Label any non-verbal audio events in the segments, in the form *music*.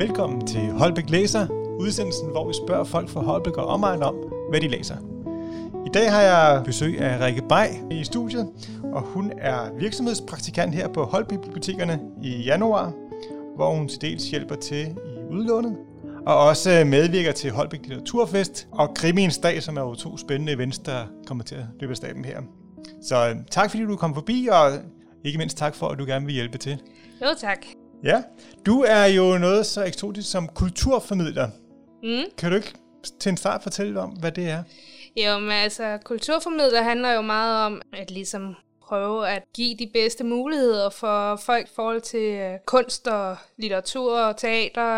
Velkommen til Holbæk Læser, udsendelsen, hvor vi spørger folk fra Holbæk og omegn om, hvad de læser. I dag har jeg besøg af Rikke Bay i studiet, og hun er virksomhedspraktikant her på Holbæk Bibliotekerne i januar, hvor hun til dels hjælper til i udlånet, og også medvirker til Holbæk Litteraturfest og Krimiens Dag, som er jo to spændende events, der kommer til at løbe af staben her. Så tak fordi du kom forbi, og ikke mindst tak for, at du gerne vil hjælpe til. Jo, tak. Ja, du er jo noget så eksotisk som kulturformidler. Mm. Kan du ikke til en start fortælle om, hvad det er? Jo, men altså, kulturformidler handler jo meget om at ligesom prøve at give de bedste muligheder for folk i forhold til øh, kunst og litteratur og teater.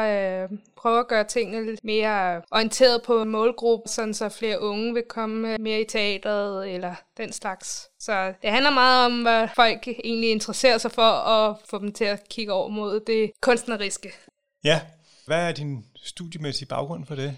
Øh, prøve at gøre tingene lidt mere orienteret på en målgruppe, sådan så flere unge vil komme mere i teateret eller den slags. Så det handler meget om, hvad folk egentlig interesserer sig for, og få dem til at kigge over mod det kunstneriske. Ja, hvad er din studiemæssige baggrund for det?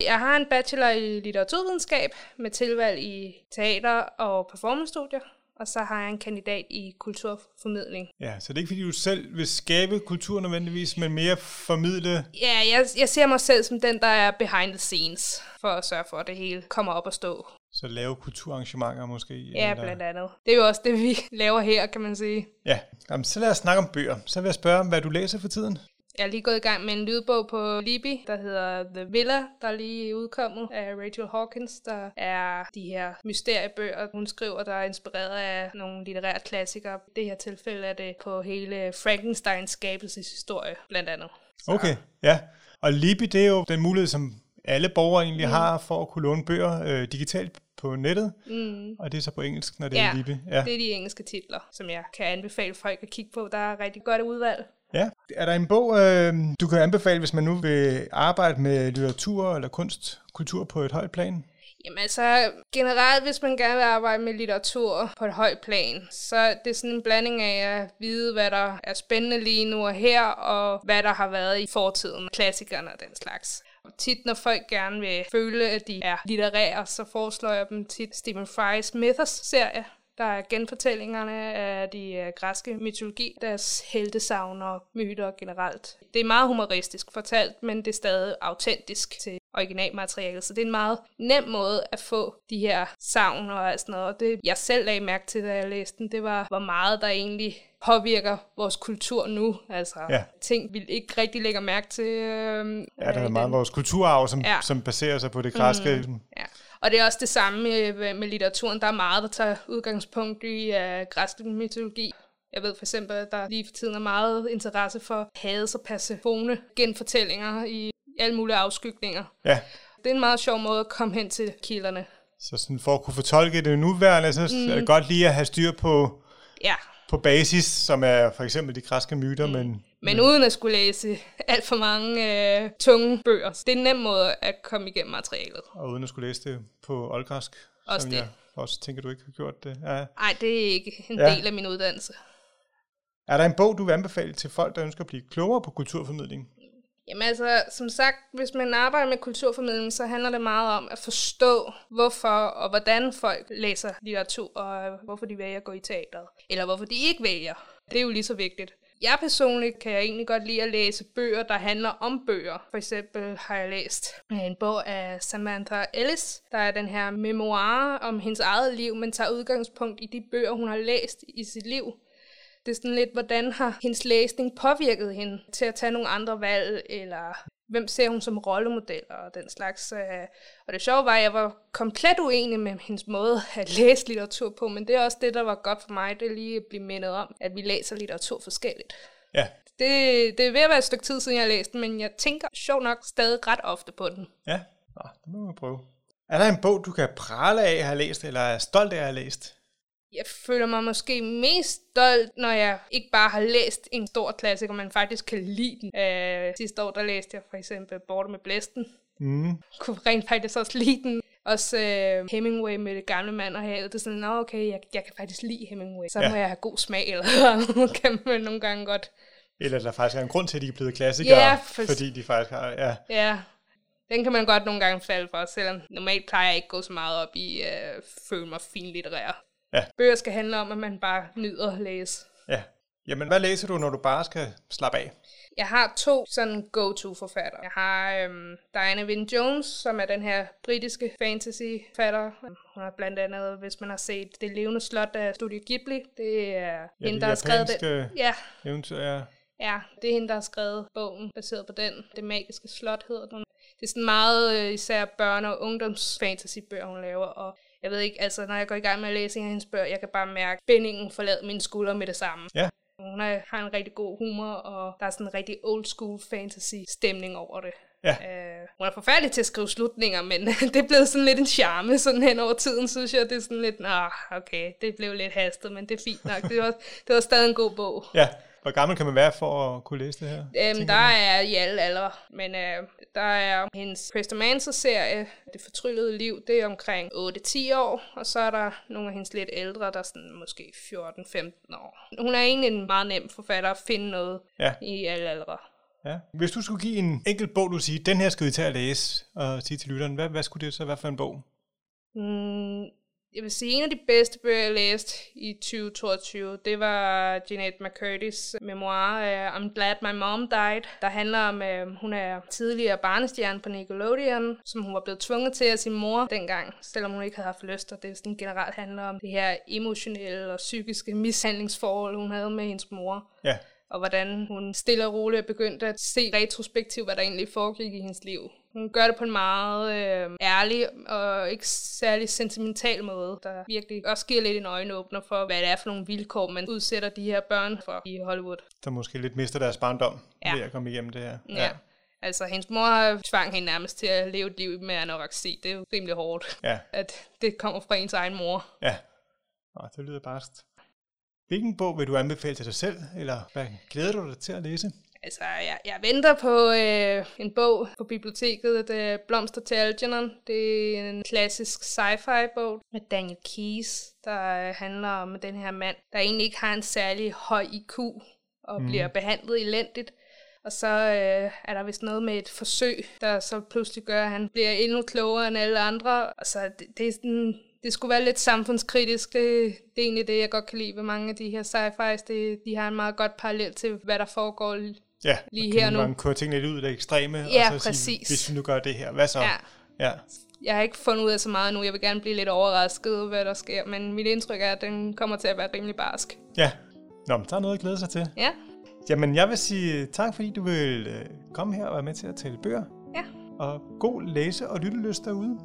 Jeg har en bachelor i litteraturvidenskab med tilvalg i teater og performancestudier, og så har jeg en kandidat i kulturformidling. Ja, så det er ikke fordi, du selv vil skabe kultur nødvendigvis, men mere formidle... Ja, jeg, jeg ser mig selv som den, der er behind the scenes, for at sørge for, at det hele kommer op og stå. Så lave kulturarrangementer måske? Ja, eller... blandt andet. Det er jo også det, vi *laughs* laver her, kan man sige. Ja, Jamen, så lad os snakke om bøger. Så vil jeg spørge, hvad du læser for tiden? Jeg er lige gået i gang med en lydbog på Libby, der hedder The Villa, der er lige udkommet af Rachel Hawkins, der er de her mysteriebøger, hun skriver, der er inspireret af nogle litterære klassikere. I det her tilfælde er det på hele Frankensteins skabelseshistorie, blandt andet. Så. Okay, ja. Og Libby, det er jo den mulighed, som alle borgere egentlig mm. har for at kunne låne bøger øh, digitalt på nettet, mm. og det er så på engelsk, når det ja, er Libby. Ja, det er de engelske titler, som jeg kan anbefale folk at kigge på. Der er rigtig godt udvalg. Ja. Er der en bog, øh, du kan anbefale, hvis man nu vil arbejde med litteratur eller kunst, kultur på et højt plan? Jamen altså, generelt hvis man gerne vil arbejde med litteratur på et højt plan, så det er sådan en blanding af at vide, hvad der er spændende lige nu og her, og hvad der har været i fortiden, klassikerne og den slags. Og Tit, når folk gerne vil føle, at de er litterære, så foreslår jeg dem tit Stephen Fry's Mythos-serie, der er genfortællingerne af de øh, græske mytologi, deres heltesavn og myter generelt. Det er meget humoristisk fortalt, men det er stadig autentisk til originalmaterialet, så det er en meget nem måde at få de her savn og sådan noget. Og det, jeg selv lagde mærke til, da jeg læste den, det var, hvor meget der egentlig påvirker vores kultur nu. Altså ja. ting, vi ikke rigtig lægger mærke til. Øh, ja, der er meget den. vores kulturarv, som, ja. som baserer sig på det græske. Mm, ja. Og det er også det samme med, med litteraturen. Der er meget, der tager udgangspunkt i uh, græsk mytologi. Jeg ved for eksempel, at der lige for tiden er meget interesse for Hades og Persefone genfortællinger i alle mulige afskygninger. Ja. Det er en meget sjov måde at komme hen til kilderne. Så sådan for at kunne fortolke det nuværende, så mm. er det godt lige at have styr på, ja. På basis, som er for eksempel de græske myter, mm. men men uden at skulle læse alt for mange øh, tunge bøger. Det er en nem måde at komme igennem materialet. Og uden at skulle læse det på oldgræsk? Også som det. Jeg også tænker, du ikke har gjort det. Nej, ja. det er ikke en ja. del af min uddannelse. Er der en bog, du vil anbefale til folk, der ønsker at blive klogere på kulturformidling? Jamen altså, som sagt, hvis man arbejder med kulturformidling, så handler det meget om at forstå, hvorfor og hvordan folk læser litteratur, og hvorfor de vælger at gå i teateret, eller hvorfor de ikke vælger. Det er jo lige så vigtigt. Jeg personligt kan jeg egentlig godt lide at læse bøger, der handler om bøger. For eksempel har jeg læst øh, en bog af Samantha Ellis, der er den her memoir om hendes eget liv, men tager udgangspunkt i de bøger, hun har læst i sit liv. Det er sådan lidt, hvordan har hendes læsning påvirket hende til at tage nogle andre valg, eller hvem ser hun som rollemodeller og den slags. Øh, og det sjove var, at jeg var komplet uenig med hendes måde at *laughs* læse litteratur på, men det er også det, der var godt for mig, det er lige at blive mindet om, at vi læser litteratur forskelligt. Ja. Det, det er ved at være et stykke tid siden, jeg læste den, men jeg tænker sjov nok stadig ret ofte på den. Ja, Nå, det må vi prøve. Er der en bog, du kan prale af at have læst, eller er stolt af at have læst? Jeg føler mig måske mest stolt, når jeg ikke bare har læst en stor klassiker, men faktisk kan lide den. Øh, sidste år, der læste jeg for eksempel Borte med Blæsten. Mm. Kunne rent faktisk også lide den. Også øh, Hemingway med det gamle mand og havet. Det er sådan, Nå, okay, jeg, jeg kan faktisk lide Hemingway. Så ja. må jeg have god smag, eller *laughs* kan man nogle gange godt. Eller der faktisk er en grund til, at de er blevet klassikere, ja, for... fordi de faktisk har, ja. Ja, den kan man godt nogle gange falde for, selvom normalt plejer jeg ikke gå så meget op i at øh, føle mig fin litterær. Ja. Bøger skal handle om, at man bare nyder at læse. Ja. Jamen, hvad læser du, når du bare skal slappe af? Jeg har to sådan go-to-forfattere. Jeg har øhm, Diana Wynne Jones, som er den her britiske fantasy-forfatter. Hun har blandt andet, hvis man har set Det levende slot af Studio Ghibli, det er Ja, hende, det der har skrevet den. Ja, Eventyr, ja. ja, det er hende, der har skrevet bogen, baseret på den. Det magiske slot hedder den. Det er sådan meget øh, især børne- og ungdoms-fantasy-bøger, hun laver, og jeg ved ikke, altså når jeg går i gang med at læse en af hendes bøger, jeg kan bare mærke spændingen forlade mine skuldre med det samme. Ja. Hun er, har en rigtig god humor, og der er sådan en rigtig old school fantasy stemning over det. Ja. Øh, hun er forfærdelig til at skrive slutninger, men *laughs* det er blevet sådan lidt en charme sådan hen over tiden, synes jeg. Det er sådan lidt, nah, okay, det blev lidt hastet, men det er fint nok. Det var, det var stadig en god bog. Ja. Hvor gammel kan man være for at kunne læse det her? Øhm, der du? er i alle aldre, men øh, der er hendes Crestamancer-serie, Det fortryllede liv, det er omkring 8-10 år, og så er der nogle af hendes lidt ældre, der er sådan måske 14-15 år. Hun er egentlig en meget nem forfatter at finde noget Ja. i alle aldre. Ja. Hvis du skulle give en enkelt bog, du siger, den her skal vi tage at læse, og sige til lytteren, hvad, hvad skulle det så være for en bog? Mm, jeg vil sige, en af de bedste bøger, jeg læste i 2022, det var Jeanette McCurdy's memoir uh, I'm Glad My Mom Died, der handler om, uh, hun er tidligere barnestjerne på Nickelodeon, som hun var blevet tvunget til af sin mor dengang, selvom hun ikke havde haft lyst, og det sådan generelt handler om det her emotionelle og psykiske mishandlingsforhold, hun havde med hendes mor Ja og hvordan hun stille og roligt er begyndt at se retrospektivt, hvad der egentlig foregik i hendes liv. Hun gør det på en meget øh, ærlig og ikke særlig sentimental måde, der virkelig også giver lidt en øjenåbner for, hvad det er for nogle vilkår, man udsætter de her børn for i Hollywood. Der måske lidt mister deres barndom Ja. ved at komme igennem det her. Ja. ja. Altså, hendes mor tvang hende nærmest til at leve et liv med anoreksi. Det er jo rimelig hårdt, Ja. at det kommer fra ens egen mor. Ja. Nå, det lyder barskt. Hvilken bog vil du anbefale til dig selv, eller hvad glæder du dig til at læse? Altså, jeg, jeg venter på øh, en bog på biblioteket, det er Blomster til Algernon. Det er en klassisk sci-fi bog med Daniel Keyes, der øh, handler om den her mand, der egentlig ikke har en særlig høj IQ og mm. bliver behandlet elendigt. Og så øh, er der vist noget med et forsøg, der så pludselig gør, at han bliver endnu klogere end alle andre. Og så det, det er sådan, det skulle være lidt samfundskritisk. Det, det er egentlig det, jeg godt kan lide ved mange af de her sci-fis. Det, de har en meget godt parallel til, hvad der foregår. Ja, Lige her nu. gange køre tingene lidt ud af det ekstreme, Ja, og så sige, præcis. hvis vi nu gør det her, hvad så? Ja. ja. Jeg har ikke fundet ud af så meget nu. Jeg vil gerne blive lidt overrasket, hvad der sker. Men mit indtryk er, at den kommer til at være rimelig barsk. Ja. Nå, men der er noget at glæde sig til. Ja, Jamen, jeg vil sige tak, fordi du vil øh, komme her og være med til at tale bøger. ja. Og god læse- og lyttelyst derude.